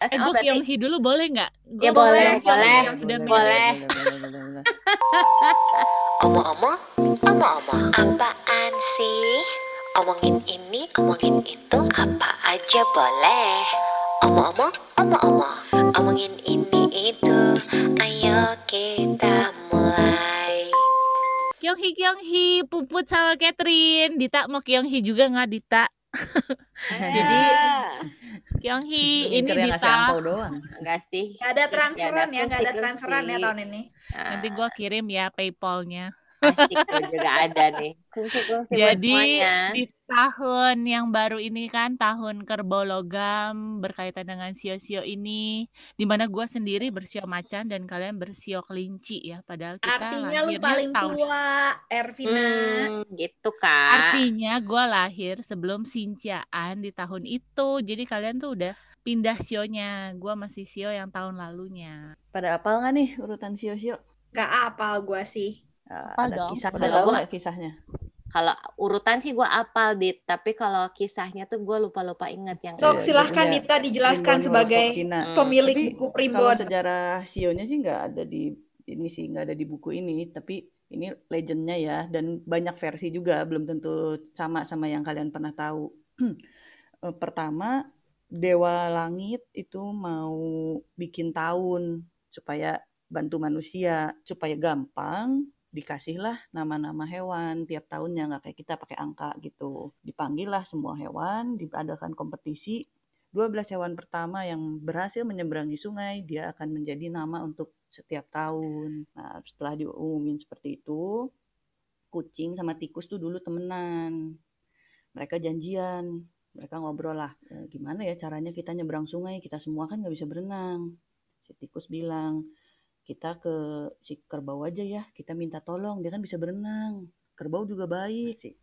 Eh, Eh, oh, gue berarti- Kyung Hee dulu boleh nggak? Ya, boleh, boleh. Boleh. milih. Omong-omong, omong-omong, apaan sih? Omongin ini, omongin itu, apa aja boleh. Omong-omong, omong-omong, omongin ini itu, ayo kita mulai. Kyung Hee, Puput sama Catherine. Dita mau Kyung Hee juga nggak Dita? Jadi Kyung Hee, ini Dita. doang. enggak sih. Gak ada transferan ya, gak ada transferan ya tahun ini. Nanti gue kirim ya Paypalnya. Asik juga ada nih. Fungsi-fungsi buat Jadi semuanya. di tahun yang baru ini kan tahun kerbau logam berkaitan dengan sio-sio ini, di mana gue sendiri bersio macan dan kalian bersio kelinci ya. Padahal kita Artinya lu paling tahun tua, Ervina. Hmm, gitu kan. Artinya gue lahir sebelum Sinciaan di tahun itu. Jadi kalian tuh udah pindah sionya. Gue masih sio yang tahun lalunya. Pada apal nggak nih urutan sio-sio? Gak apal gua sih. Ah, Apal ada dong. kisah, Kalau tahu nggak kisahnya? Kalau urutan sih gue apal dit, tapi kalau kisahnya tuh gue lupa-lupa inget yang. Sok Iya, silahkan Dita dijelaskan sebagai Cina. Hmm. pemilik Tapi buku Kalau primbon. sejarah sionya sih nggak ada di ini sih nggak ada di buku ini, tapi ini legendnya ya dan banyak versi juga, belum tentu sama sama yang kalian pernah tahu. Eh, Pertama, dewa langit itu mau bikin tahun supaya bantu manusia supaya gampang dikasihlah nama-nama hewan tiap tahunnya nggak kayak kita pakai angka gitu. Dipanggil lah semua hewan diadakan kompetisi. 12 hewan pertama yang berhasil menyeberangi sungai dia akan menjadi nama untuk setiap tahun. Nah setelah diumumin seperti itu kucing sama tikus tuh dulu temenan. Mereka janjian mereka ngobrol lah "E, gimana ya caranya kita nyebrang sungai? Kita semua kan nggak bisa berenang. Si tikus bilang kita ke si kerbau aja ya kita minta tolong dia kan bisa berenang. Kerbau juga baik sih.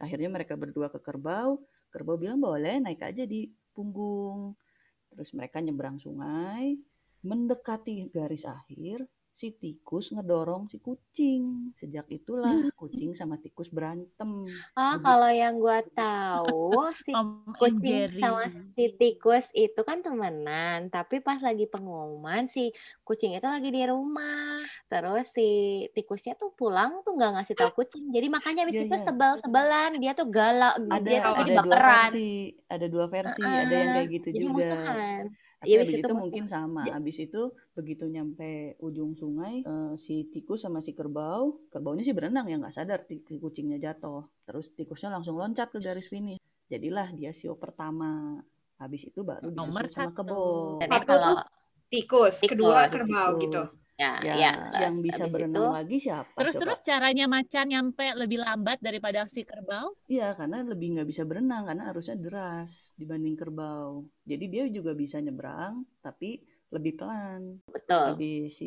Akhirnya mereka berdua ke kerbau kerbau bilang boleh naik aja di punggung. Terus mereka nyebrang sungai mendekati garis akhir si tikus ngedorong si kucing. Sejak itulah kucing sama tikus berantem. Oh, kalau yang gue tahu si kucing sama si tikus itu kan temenan, tapi pas lagi pengumuman si kucing itu lagi di rumah, terus si tikusnya tuh pulang tuh nggak ngasih tahu kucing, jadi makanya abis Iya, itu iya. sebel-sebelan, dia tuh galak, ada dia tuh ada dua versi ada dua versi ada yang kayak gitu jadi juga. musuhan. Tapi Iya, habis abis itu itu musuh. mungkin sama. Ja- Habis itu begitu nyampe ujung sungai, eh, si tikus sama si kerbau, kerbaunya sih berenang ya nggak sadar kucingnya jatuh. Terus tikusnya langsung loncat ke garis finish. Jadilah dia sio pertama. Habis itu baru Nomor disusul sama satu. kebo. Dan Satu kalau tuh tikus, Tikus, kedua kerbau Tikus. gitu. ya, Ya, ya, yang bisa abis berenang itu lagi siapa Terus coba? terus caranya macan nyampe lebih lambat daripada si kerbau? Iya, karena lebih nggak bisa berenang karena arusnya deras dibanding kerbau. Jadi dia juga bisa nyebrang, tapi lebih pelan. betul. Habis si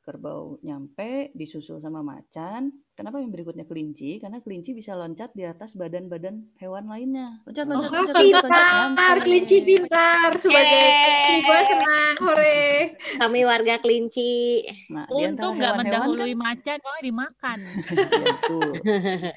kerbau nyampe disusul sama macan. Kenapa yang berikutnya kelinci? Karena kelinci bisa loncat di atas badan-badan hewan lainnya. Loncat, Oh, loncat, loncat, loncat, loncat, pintar, kelinci pintar. Sebagai kelinci gue senang, hore. Kami warga kelinci. Nah, Untung nggak hewan-hewan mendahului macan, kalau dimakan. Ya, betul.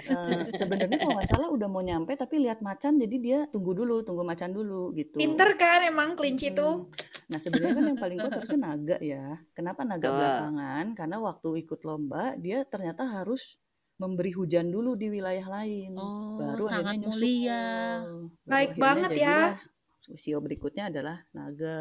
Eh, sebenarnya kalau nggak salah udah mau nyampe tapi lihat macan jadi dia tunggu dulu, tunggu macan dulu gitu. Pinter kan emang kelinci tuh. Nah sebenarnya kan yang paling kuat harusnya naga ya. Kenapa naga Betul. belakangan? Karena waktu ikut lomba dia ternyata harus memberi hujan dulu di wilayah lain. Oh, Baru sangat akhirnya nyusul. mulia. Baru Baik akhirnya banget ya. jadilah Sio berikutnya adalah naga.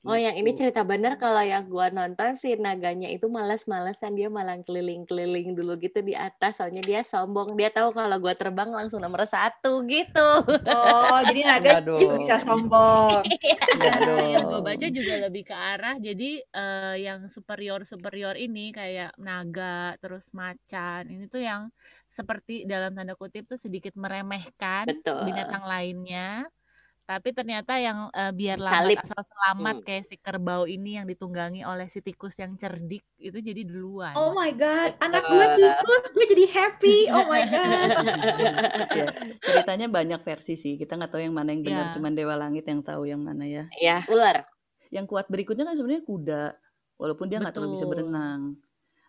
Oh, yang ini gitu. cerita bener kalau yang gua nonton si naganya itu malas-malesan dia malah keliling-keliling dulu gitu di atas soalnya dia sombong dia tahu kalau gua terbang langsung nomor satu gitu. Oh, jadi naga juga dong. bisa sombong. Enggak Nah, yang gue dong. baca juga lebih ke arah jadi eh, yang superior superior ini kayak naga terus macan ini tuh yang seperti dalam tanda kutip tuh sedikit meremehkan Betul. binatang lainnya tapi ternyata yang eh, biar Salib. lambat asal selamat Hmm. kayak si kerbau ini yang ditunggangi oleh si tikus yang cerdik itu jadi duluan Oh my god, anak gue tikus, gue jadi happy. Oh my god. Ya, ceritanya banyak versi sih. Kita nggak tahu yang mana yang benar. Ya. Cuman Dewa Langit yang tahu yang mana ya. ya, ular. Yang kuat berikutnya kan sebenarnya kuda. Walaupun dia nggak terlalu bisa berenang.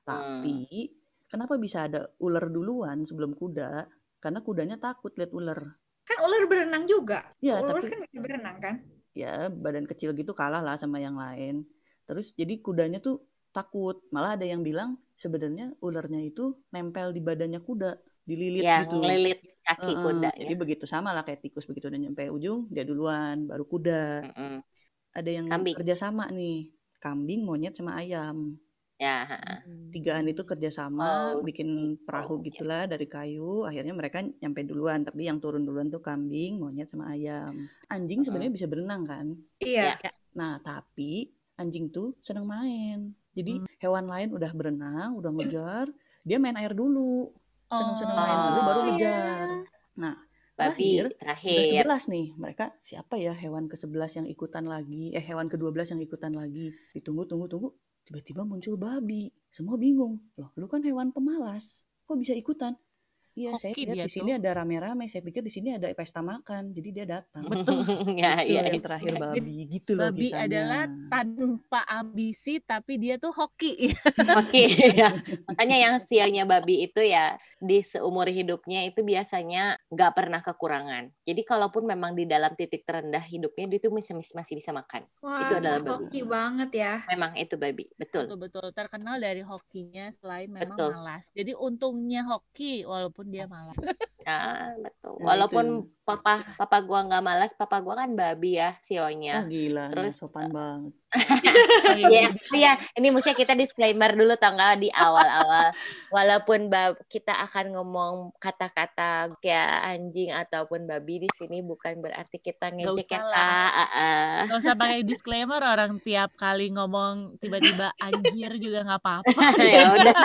Tapi kenapa bisa ada ular duluan sebelum kuda? Karena kudanya takut lihat ular. Kan ular berenang juga. Ya, ular tapi kan bisa berenang kan? ya badan kecil gitu kalah lah sama yang lain. Terus jadi kudanya tuh takut. Malah ada yang bilang sebenarnya ularnya itu nempel di badannya kuda, dililit Ya, gitu. ngelilit kaki Heeh, kuda jadi ya. begitu sama lah kayak tikus begitu udah nyampe ujung dia duluan, baru kuda. Mm-mm. Ada yang Kambing. kerja sama nih, kambing, monyet sama ayam. Ya. Tigaan itu kerja sama Oh, bikin perahu gitu. gitulah dari kayu. Akhirnya mereka nyampe duluan, tapi yang turun duluan tuh kambing, monyet sama ayam. Anjing sebenarnya bisa berenang kan? Iya. Ya. Nah, tapi anjing tuh seneng main. Jadi Hmm. hewan lain udah berenang, udah ngejar, dia main air dulu. Seneng-seneng main Oh. dulu baru Oh, ngejar. Nah, terakhir terakhir. sebelas nih. Mereka siapa ya hewan ke-11 yang ikutan lagi? Eh, hewan ke-12 yang ikutan lagi. Ditunggu, tunggu, tunggu. Tiba-tiba muncul babi. Semua bingung. Loh, lu kan hewan pemalas. Kok bisa ikutan? Iya, saya Hoki lihat dia di sini ada rame-rame. Saya pikir di sini ada pesta makan. Jadi dia datang. Betul. ya, Itu ya, yang ya. terakhir Jadi babi. Gitu loh Babi kisahnya. adalah tanpa ambisi tapi dia tuh hoki. Oke, ya. Makanya yang siangnya babi itu ya di seumur hidupnya itu biasanya nggak pernah kekurangan. Jadi kalaupun memang di dalam titik terendah hidupnya dia itu masih masih bisa makan. Wah, Itu adalah babi. hoki banget ya. Memang itu babi, betul. Betul-betul terkenal dari hokinya selain memang Betul. malas. Jadi untungnya hoki walaupun dia malas. Ah, betul. Nah, Walaupun itu. Papa papa gua nggak malas, papa gua kan babi ya Ah, sionya. gila. nggak Terus sopan banget. Oh, iya, Ya, iya, ini mestinya kita disclaimer dulu tau nggak di awal-awal. Walaupun bab, kita akan ngomong kata-kata kayak anjing ataupun babi di sini bukan berarti kita Nggak ngejek usah ya, lah. Kak. Ah, ah. Gak usah pakai disclaimer orang tiap kali ngomong tiba-tiba anjir juga nggak apa-apa. ya udah.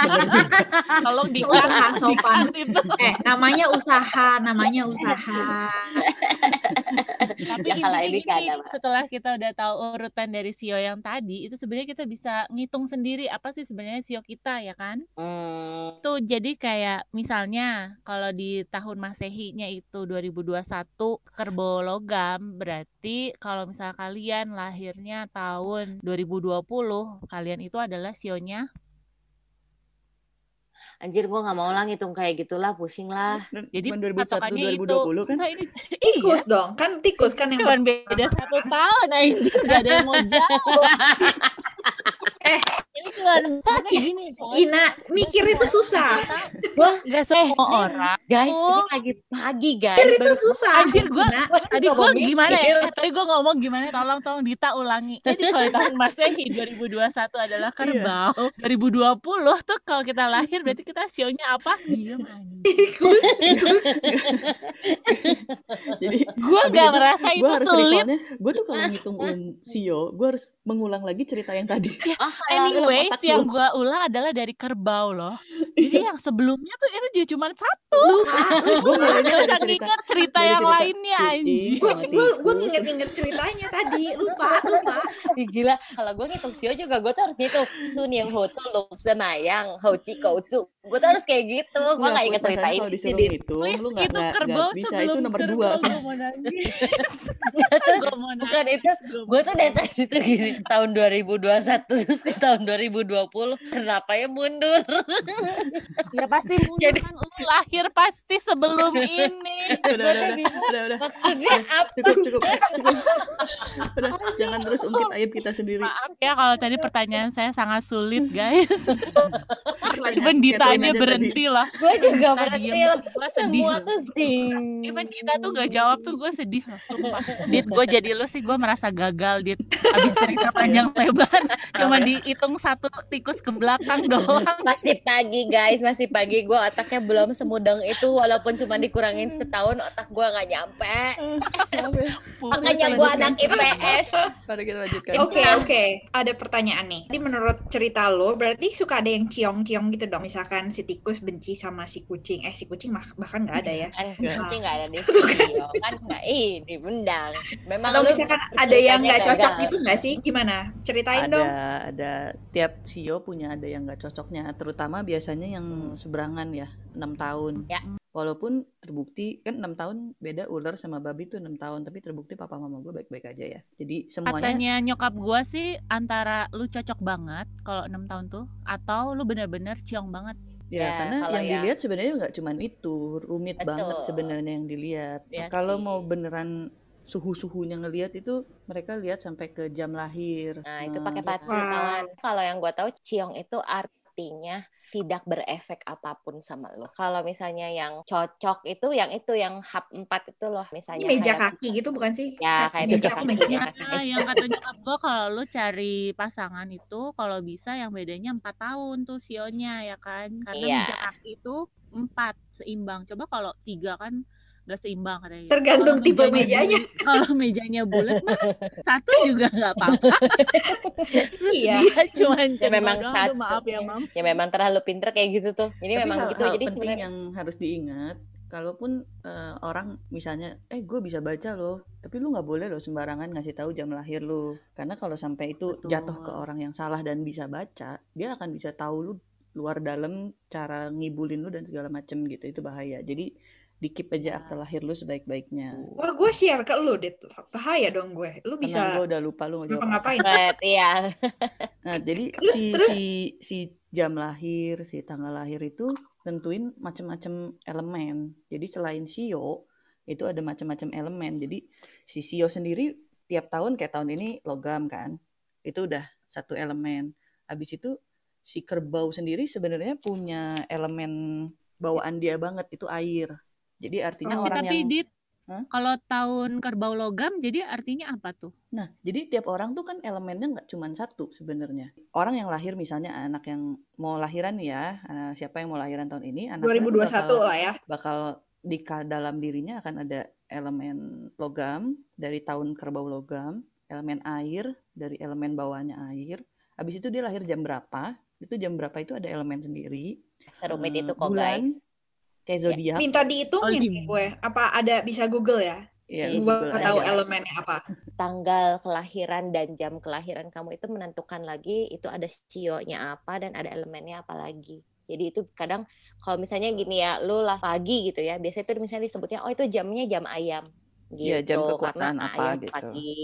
Tolong dikat, Usaha sopan. Eh, namanya usaha, namanya usaha. Tapi Ya, intinya ini apa? setelah kita udah tahu urutan dari sio yang tadi, itu sebenarnya kita bisa ngitung sendiri apa sih sebenarnya sio kita ya kan? Hmm, Tuh jadi kayak misalnya kalau di tahun Masehinya itu 2021 kerbau logam berarti kalau misal kalian lahirnya tahun 2020 kalian itu adalah sionya anjir gua nggak mau lah ngitung kayak gitulah, pusing lah. Dan jadi cuman 2001 patokannya itu 2020 kan? Enggak, ini iya Tikus dong, kan tikus kan yang cuman beda satu tahun anjir gak ada yang mau jawab Eh. cuma karena gini Ina mikir itu susah. Wah, Gak semua orang guys, ini lagi pagi, guys. Mikir itu susah. Anjir gua Ina. tadi nggak gue gimana ya? Tadi gue ngomong gimana? Tolong tolong Dita ulangi. Jadi kalau tahun Masehi 2021 adalah kerbau. 2020 tuh kalau kita lahir berarti kita sionya apa? Diem. Jadi Gue Habis gak itu merasa gue itu sulit. gue tuh kalau ngitung um sio, gue harus mengulang lagi cerita yang tadi. Oh, Anyways, otak yang gue ulang adalah dari kerbau loh. Jadi yang sebelumnya tuh itu juga cuma satu. Gue mulainya Gak dari usah cerita. nginget cerita yang cerita. lainnya anjing. gue nginget-nginget ceritanya tadi. Lupa lupa. Gila. Kalau gue ngitung sio juga gue tuh harus ngitung. Sun yang ho tuh lu semayang ho chi kou cu gue tuh harus kayak gitu gue Nggak, nggak inget Put, cerita masalahnya ini kalau sih disuruh Dit. ngitung, Please, lu nggak itu kerbau bisa. sebelum Itu nomor kerbau dua sih. gue mau nangis. bukan itu gue tuh dari tadi tuh gini tahun 2021 terus ke tahun 2020 kenapa ya mundur Ya pasti mundur kan lu lahir pasti sebelum ini. Udah, udah, cukup, cukup, cukup. Udah, jangan terus ungkit aib kita sendiri. Maaf ya kalau tadi pertanyaan saya sangat sulit guys. Even Dita Aja tadi. berhenti lah. gue juga Dita berhenti lah gue sedih semua tuh Even Dita tuh gak jawab tuh gue sedih loh, sumpah. Dit, gue jadi lu sih gue merasa gagal, Dit. Abis cerita panjang lebar, cuma dihitung satu tikus ke belakang doang. masih pagi guys masih pagi gue otaknya belum semudeng itu walaupun cuma dikurangin setahun otak gue nggak nyampe ya. makanya kita gue anak IPS Mari kita lanjutkan. Oke oke, ada pertanyaan nih. Jadi menurut cerita lo, berarti suka ada yang ciong-ciong gitu dong. Misalkan si tikus benci sama si kucing. Eh si kucing mah bahkan nggak ada ya. kan kucing nggak ada di studio kan nggak ih diundang memang Atau misalkan ada yang nggak cocok gagal. gitu nggak sih? Gimana? Ceritain ada dong. ada tiap sio punya ada yang nggak cocoknya terutama biasanya yang seberangan ya enam tahun Ya. walaupun terbukti kan enam tahun beda ular sama babi tuh enam tahun tapi terbukti papa mama gue baik-baik aja ya jadi semuanya Katanya nyokap gue sih antara lu cocok banget kalau enam tahun tuh, atau lu bener-bener ciong banget. Ya, Ya, karena kalau yang yang- dilihat sebenarnya nggak cuman itu rumit banget Betul. sebenarnya yang dilihat Ya kalau sih. mau beneran suhu-suhunya ngelihat itu mereka lihat sampai ke jam lahir. Nah, itu Nah, pakai gitu. pantauan. Kalau yang gue tahu ciong itu artinya tidak berefek apa pun sama lo. Kalau misalnya yang cocok itu yang itu yang hub 4 itu loh Ini misalnya meja kayak kaki gitu bukan sih? ya kayak meja kaki, meja kaki. kaki. Nah, yang kata nyokap gue kalau lu cari pasangan itu kalau bisa yang bedanya empat tahun tuh sionya ya kan karena Iya. meja kaki itu empat seimbang coba kalau tiga kan gak seimbang katanya Tergantung Kalau tipe mejanya mejanya. kalau mejanya bulat mah satu juga nggak apa-apa Iya. dia cuma Ya, memang doang satu. maaf ya mam Ya memang terlalu pinter kayak gitu tuh. Jadi Tapi memang hal, gitu. hal Jadi penting sebenarnya yang harus diingat, kalaupun eh, orang misalnya, eh gue bisa baca loh, tapi lu nggak boleh loh sembarangan ngasih tahu jam lahir lu, karena kalau sampai itu jatuh ke Betul. orang yang salah dan bisa baca, dia akan bisa tahu lu luar dalam cara ngibulin lu dan segala macem gitu, itu bahaya. Jadi di keep aja akte lahir lu sebaik-baiknya. Wah, gue share ke lu, Dit. Bahaya dong gue. Lu bisa gue udah lupa lu mau jawab. Red, iya. Nah, jadi Terus- si terus? si si jam lahir, si tanggal lahir itu tentuin macam-macam elemen. Jadi selain sio, itu ada macam-macam elemen. Jadi si sio sendiri tiap tahun kayak tahun ini logam kan. Itu udah satu elemen. Habis itu si kerbau sendiri sebenarnya punya elemen bawaan dia banget itu air. Jadi artinya Oh, orang tapi yang dit Hah? kalau tahun kerbau logam jadi artinya apa tuh Nah, jadi tiap orang tuh kan elemennya nggak cuma satu sebenarnya. Orang yang lahir misalnya anak yang mau lahiran ya, eh, siapa yang mau lahiran tahun ini, anaknya 2021 bakal, lah ya. bakal di dalam dirinya akan ada elemen logam dari tahun kerbau logam, elemen air dari elemen bawahnya air. Habis itu dia lahir jam berapa? Itu jam berapa itu ada elemen sendiri. Serumit Eh, itu kok bulan, guys. Kayak Ya, zodiak. Minta dihitungin nih gue. Apa ada bisa Google ya? Ya, Iya, Gue tahu aja. elemennya apa. Tanggal kelahiran dan jam kelahiran kamu itu menentukan lagi itu ada sionya apa dan ada elemennya apa lagi. Jadi itu kadang kalau misalnya gini ya, lu lah pagi gitu ya, biasanya itu misalnya disebutnya oh itu jamnya jam ayam gitu. Iya, jam karena kekuasaan apa ayam gitu. pagi.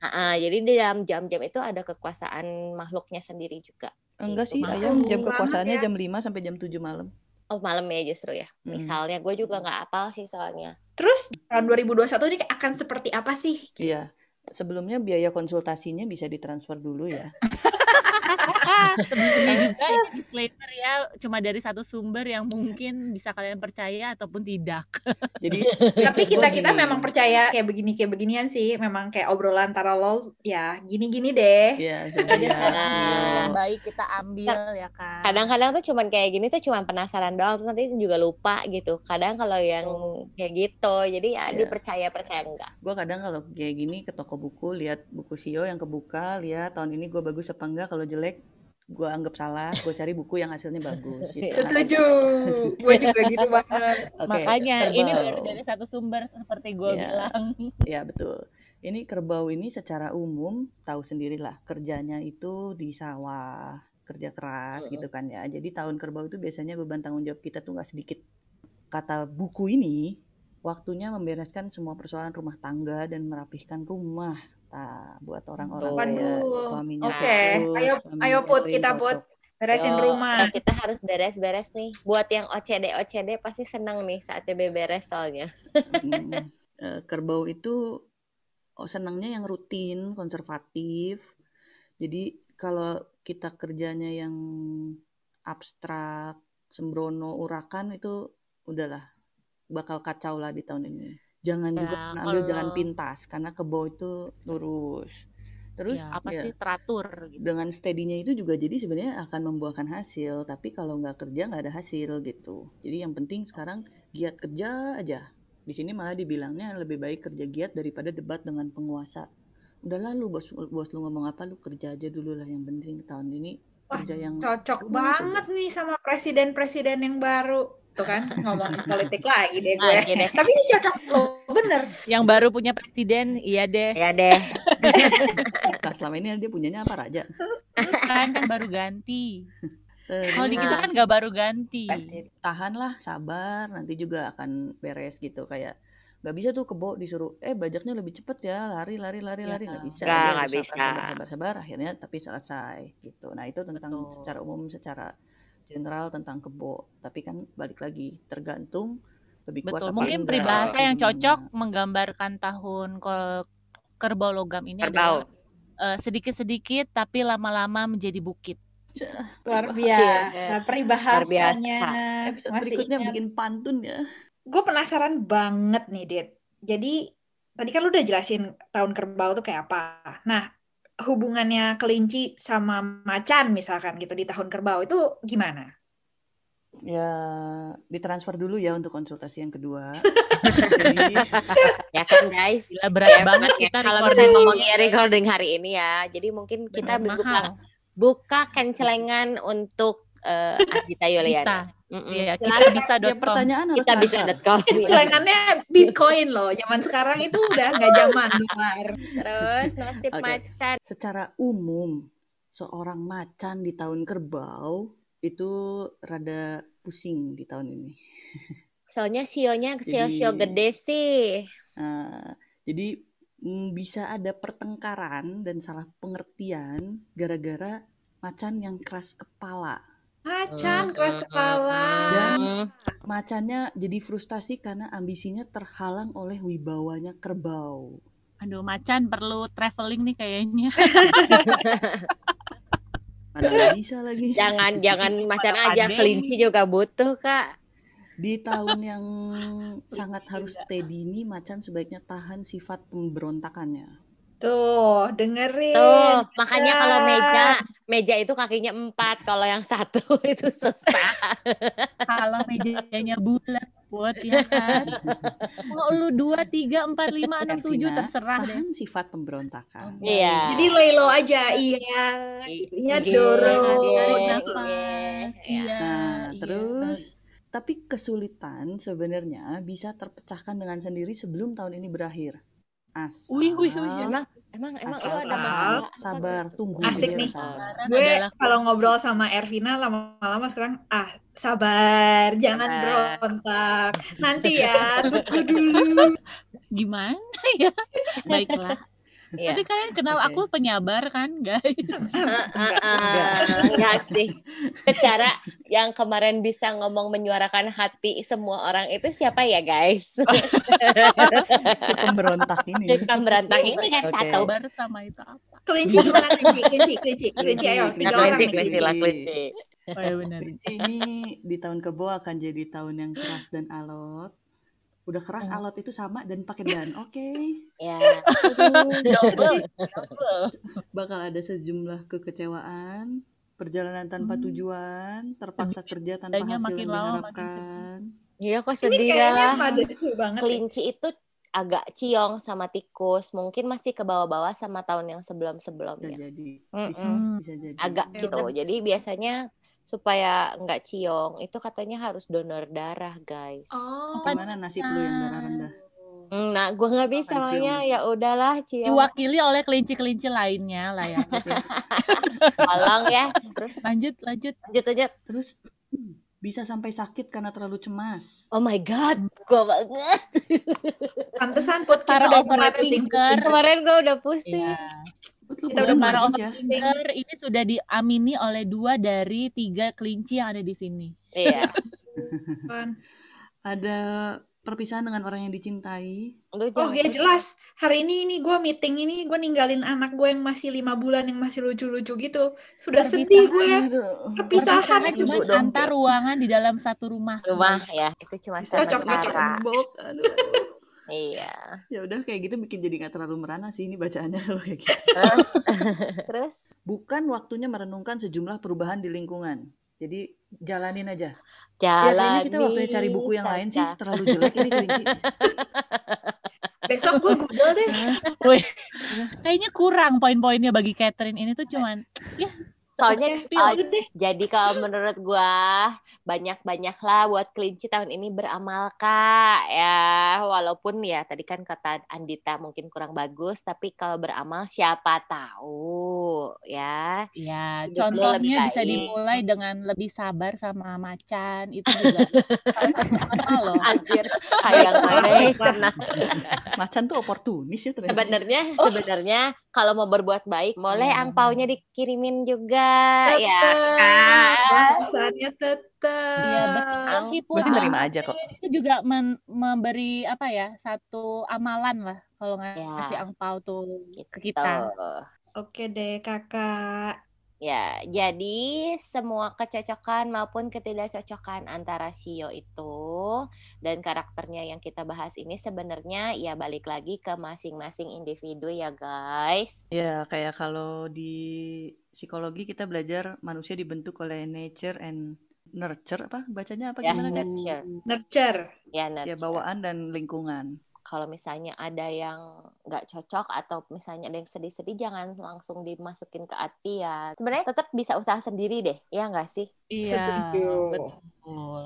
Ah, ah, jadi di dalam jam-jam itu ada kekuasaan makhluknya sendiri juga. Enggak Gitu. sih, ayam jam kekuasaannya ya. jam 5 sampai jam 7 malam. Oh malam ya justru ya. Mm. Misalnya gue juga nggak apal sih soalnya. Terus tahun 2021 ini akan seperti apa sih? Iya. Sebelumnya biaya konsultasinya bisa ditransfer dulu ya. sebelumnya juga ini disclaimer ya cuma dari satu sumber yang mungkin bisa kalian percaya ataupun tidak Jadi Tapi kita kita gini. memang percaya kayak begini kayak beginian sih. Memang kayak obrolan antara lol ya gini-gini deh. ya sio. yang baik kita ambil ya kan Kadang-kadang tuh cuman kayak gini tuh cuman penasaran doang terus nanti juga lupa gitu. Kadang kalau yang kayak gitu, jadi ya Iya. dipercaya percaya enggak. Gue kadang kalau kayak gini ke toko buku lihat buku sio yang kebuka, lihat tahun ini gue bagus apa enggak. Kalau jelek gue anggap salah, gue cari buku yang hasilnya bagus. Gitu. Setuju. gue juga gitu banget. Oke, makanya ini kerbau. baru dari satu sumber seperti gue Iya. bilang Ya betul. Ini kerbau ini secara umum tahu sendirilah kerjanya itu di sawah, kerja keras Mm-mm. gitu kan ya. Jadi tahun kerbau itu biasanya beban tanggung jawab kita tuh nggak sedikit. Kata buku ini, waktunya membereskan semua persoalan rumah tangga dan merapihkan rumah. Nah, buat orang-orang Waduh. suaminya Oke, Put, ayo suaminya ayo put kita put beresin Yo, rumah. kita harus beres-beres nih. Buat yang OCD OCD pasti seneng nih saatnya beberes soalnya. Mm. Eh, kerbau itu oh, senangnya yang rutin, konservatif. Jadi kalau kita kerjanya yang abstrak, sembrono, urakan itu udahlah bakal kacau lah di tahun ini. Jangan juga Ya, kena ambil jalan kalau- pintas karena kerbau itu lurus. Terus ya apa ya, sih teratur gitu dengan steady-nya itu juga jadi sebenarnya akan membuahkan hasil, tapi kalau nggak kerja nggak ada hasil gitu. Jadi yang penting sekarang giat kerja aja. Di sini malah dibilangnya lebih baik kerja giat daripada debat dengan penguasa. Udahlah lu bos bos lu ngomong apa lu kerja aja dulu lah yang penting tahun ini Wah, kerja yang Cocok banget nih sama presiden-presiden yang baru. Tuh kan ngomongin politik lagi deh gue. Lagi deh. Tapi ini cocok loh, bener. yang baru punya presiden iya deh Ya deh. nah selama ini dia punyanya apa raja. kan kan baru ganti Eh, kalau di kita kan nggak baru ganti tahanlah sabar nanti juga akan beres gitu kayak nggak bisa tuh kebo disuruh eh bajaknya lebih cepet ya lari lari lari Ya, lari nggak bisa nggak, nggak harus sabar, bisa. sabar sabar sabar akhirnya tapi selesai gitu nah itu tentang Betul. secara umum secara general tentang kebo tapi kan balik lagi tergantung lebih kuat Betul. Mungkin enggak, peribahasa yang gimana. cocok menggambarkan tahun ke- kerbau logam ini Kerbau. adalah eh, sedikit-sedikit tapi lama-lama menjadi bukit. Luar Peribahasa. biasa. Peribahasanya. Episode Masih berikutnya ingat. bikin pantun ya. Gue penasaran banget nih, Dit. Jadi, tadi kan lu udah jelasin tahun kerbau tuh kayak apa. Nah, hubungannya kelinci sama macan misalkan gitu di tahun kerbau itu gimana? Ya, ditransfer dulu ya untuk konsultasi yang kedua. Jadi, Ya kan guys. Gila berat Ya, banget makanya kita kalau recording. misalnya ngomongnya recording hari ini ya. Jadi mungkin kita buka buka kencelengan untuk Agita Kita. Yuliana. Iya, Silakan. kita bisa ya pertanyaan harus Kita bisa transfer. com. Celengannya Bitcoin loh. Zaman sekarang itu udah nggak zaman dolar. Terus nasib Oke. macan. Secara umum, seorang macan di tahun kerbau itu rada pusing di tahun ini. Soalnya sionya sio-sio Jadi- gede sih. Nah, jadi mm, bisa ada pertengkaran dan salah pengertian gara-gara macan yang keras kepala. Macan keras kepala. Dan macannya jadi frustasi karena ambisinya terhalang oleh wibawanya kerbau. Aduh, macan perlu traveling nih kayaknya. Mana bisa lagi. jangan jangan macan aja kelinci juga butuh kak. Di tahun yang sangat harus steady ini, macan sebaiknya tahan sifat pemberontakannya. Tuh, dengerin. Tuh makanya kalau meja meja itu kakinya empat, kalau yang satu itu susah. Kalau mejanya bulat, buat ya kan. Mau lu dua, tiga, empat, lima, enam, tujuh terserah deh. Sifat pemberontakan. Iya. Jadi lay low aja. Iya. gitu. Iya, Iya, dorong. Tarik Iya, nafas. iya. Iya. Nah, iya. terus tapi kesulitan sebenarnya bisa terpecahkan dengan sendiri sebelum tahun ini berakhir. Asal, Wih, wih, wih, Emang emang emang asal lo ada masalah? sabar, tunggu Asik biar nih. sabar. Gue adalah kalau ngobrol sama Ervina lama-lama sekarang ah sabar, jangan Sabar. berontak. Nanti ya, tunggu dulu. gimana ya? Baiklah. Iya. Tapi kalian kenal Oke. aku penyabar kan, guys? Ah, ah, Enggak sih. Secara yang kemarin bisa ngomong menyuarakan hati semua orang itu siapa ya guys? Si pemberontak ini. Kita berantak ini kan Oke. satu. Sabar sama itu apa? Kelinci gimana kelinci? Kelinci, kelinci, kelinci. Ayo, tiga Lah, orang kelinci, kelinci, lah, kelinci. Oh ya benar. Kelinci ini di tahun kebo akan jadi tahun yang keras dan alot. Udah keras Oh. alot itu sama dan pakai dan. Oke. Ya. Double, double. Bakal ada sejumlah kekecewaan, perjalanan tanpa Hmm. tujuan, terpaksa kerja tanpa Kayaknya hasil makin yang diharapkan. Iya kok sedih ya. ya. Kelinci itu agak ciong sama tikus. Mungkin masih ke bawah-bawah sama tahun yang Bisa sebelum-sebelumnya. jadi. Bisa, Mm-mm. bisa jadi. Agak Ya gitu. Jadi biasanya supaya nggak ciong itu katanya harus donor darah guys. Oh, Gimana nasib lu yang darah rendah? Hmm, Nah, gue nggak bisa makanya ya udahlah ciong. Diwakili oleh kelinci-kelinci lainnya lah ya. Tolong ya. Terus Lanjut, lanjut. lanjut aja. Terus bisa sampai sakit karena terlalu cemas. Oh my god, gue banget. pantesan put kita Para udah kemarin overthinker. Kemarin gue udah pusing. Iya. Betul, Kita udah Para ya. overthinker ini sudah diamini oleh dua dari tiga kelinci yang ada di sini. Iya. Ada perpisahan dengan orang yang dicintai. Oh ya jelas, hari ini ini gue meeting ini gue ninggalin anak gue yang masih lima bulan yang masih lucu-lucu gitu. Sudah sedih gue. Aduh. Perpisahan itu cuma antar ruangan di dalam satu rumah. rumah ya. Itu cuma Bisa Cocok, cocok. sementara. Aduh. Iya. Ya udah kayak gitu bikin jadi nggak terlalu merana sih ini bacaannya kalau kayak gitu. Terus Bukan waktunya merenungkan sejumlah perubahan di lingkungan. Jadi jalanin aja. Ya jalan. kayaknya kita waktunya cari buku yang lain sih terlalu jelek ini kelinci. Besok gue google deh. Kayaknya kurang poin-poinnya bagi Catherine ini tuh cuman Soalnya uh, deh. jadi kalau menurut gua banyak-banyak lah buat kelinci tahun ini beramal kak ya walaupun ya tadi kan kata Andita mungkin kurang bagus tapi kalau beramal siapa tahu ya. Ya, Hidup contohnya bisa baik. dimulai dengan lebih sabar sama macan. Itu juga loh. Anjir, kayak aneh kena. Macan tuh oportunis ya ternyata. Sebenarnya sebenarnya kalau mau berbuat baik, boleh Hmm. angpaunya dikirimin juga ya Tetep, kan. Bahasanya tetep. Iya, betul. Meskipun nerima aja kok. itu juga men- memberi apa ya satu amalan lah kalau Ya. ngasih angpau tuh ke Gitu. kita. Oke deh kakak. Ya, jadi semua kecocokan maupun ketidakcocokan antara Sio itu dan karakternya yang kita bahas ini sebenarnya ya balik lagi ke masing-masing individu ya guys. Ya, kayak kalau di psikologi kita belajar manusia dibentuk oleh nature and nurture apa bacanya apa Ya, gimana kan? nurture. Nurture. Ya, Ya nurture. bawaan dan lingkungan. Kalau misalnya ada yang nggak cocok atau misalnya ada yang sedih-sedih jangan langsung dimasukin ke hati ya. Sebenarnya tetap bisa usaha sendiri deh, ya nggak sih? Iya, Setuju. betul.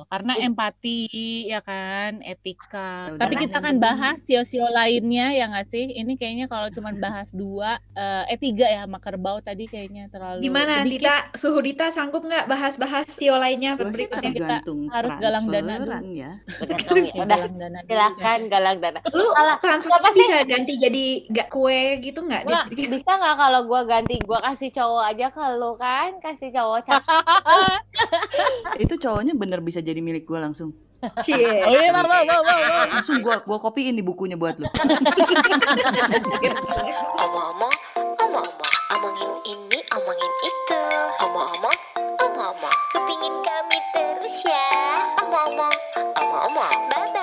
Karena empati ya kan, etika. Ya Tapi udahlah, kita akan bahas sio-sio lainnya ya nggak sih? Ini kayaknya kalau cuman bahas dua, eh, eh tiga ya sama kerbau tadi kayaknya terlalu Gimana sedikit. Dita? Suhu Dita sanggup nggak bahas-bahas sio lainnya berikutnya? kita harus galang dana dulu. ya. Ya. Udah, galang dana dulu. silakan galang dana. Lu Kalau- transfer apa sih? bisa ganti jadi gak kue gitu nggak? Bisa nggak kalau gua ganti gua kasih cowok aja ke lu kan kasih cowok cakep Itu cowoknya bener bisa jadi milik gue langsung. Cie. Oh iya, mau, mau, mau, mau, mau. Langsung gue gua kopiin di bukunya buat lu. Omong-omong, omong-omong, omongin ini, omongin itu. Omong-omong, omong-omong, kepingin kami terus ya. Omong-omong, omong-omong, bye.